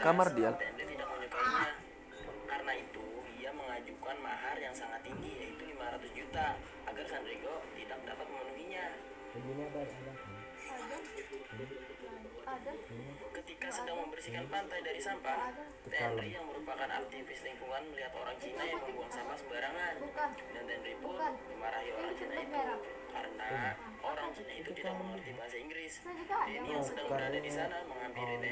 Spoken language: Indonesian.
Kamar dia. Henry tidak menyukainya. Karena itu, ia mengajukan mahar yang sangat tinggi yaitu 500 juta agar Sandrigo tidak dapat memenuhinya. Begini ada ada. ada Ketika sedang membersihkan pantai dari sampah, Henry yang merupakan aktivis lingkungan melihat orang Cina yang membuang sampah sembarangan. Dan Henry pun memarahi orang Cina itu Cina itu tidak mengerti bahasa Inggris. Denny yang sedang berada di sana menghampiri memberi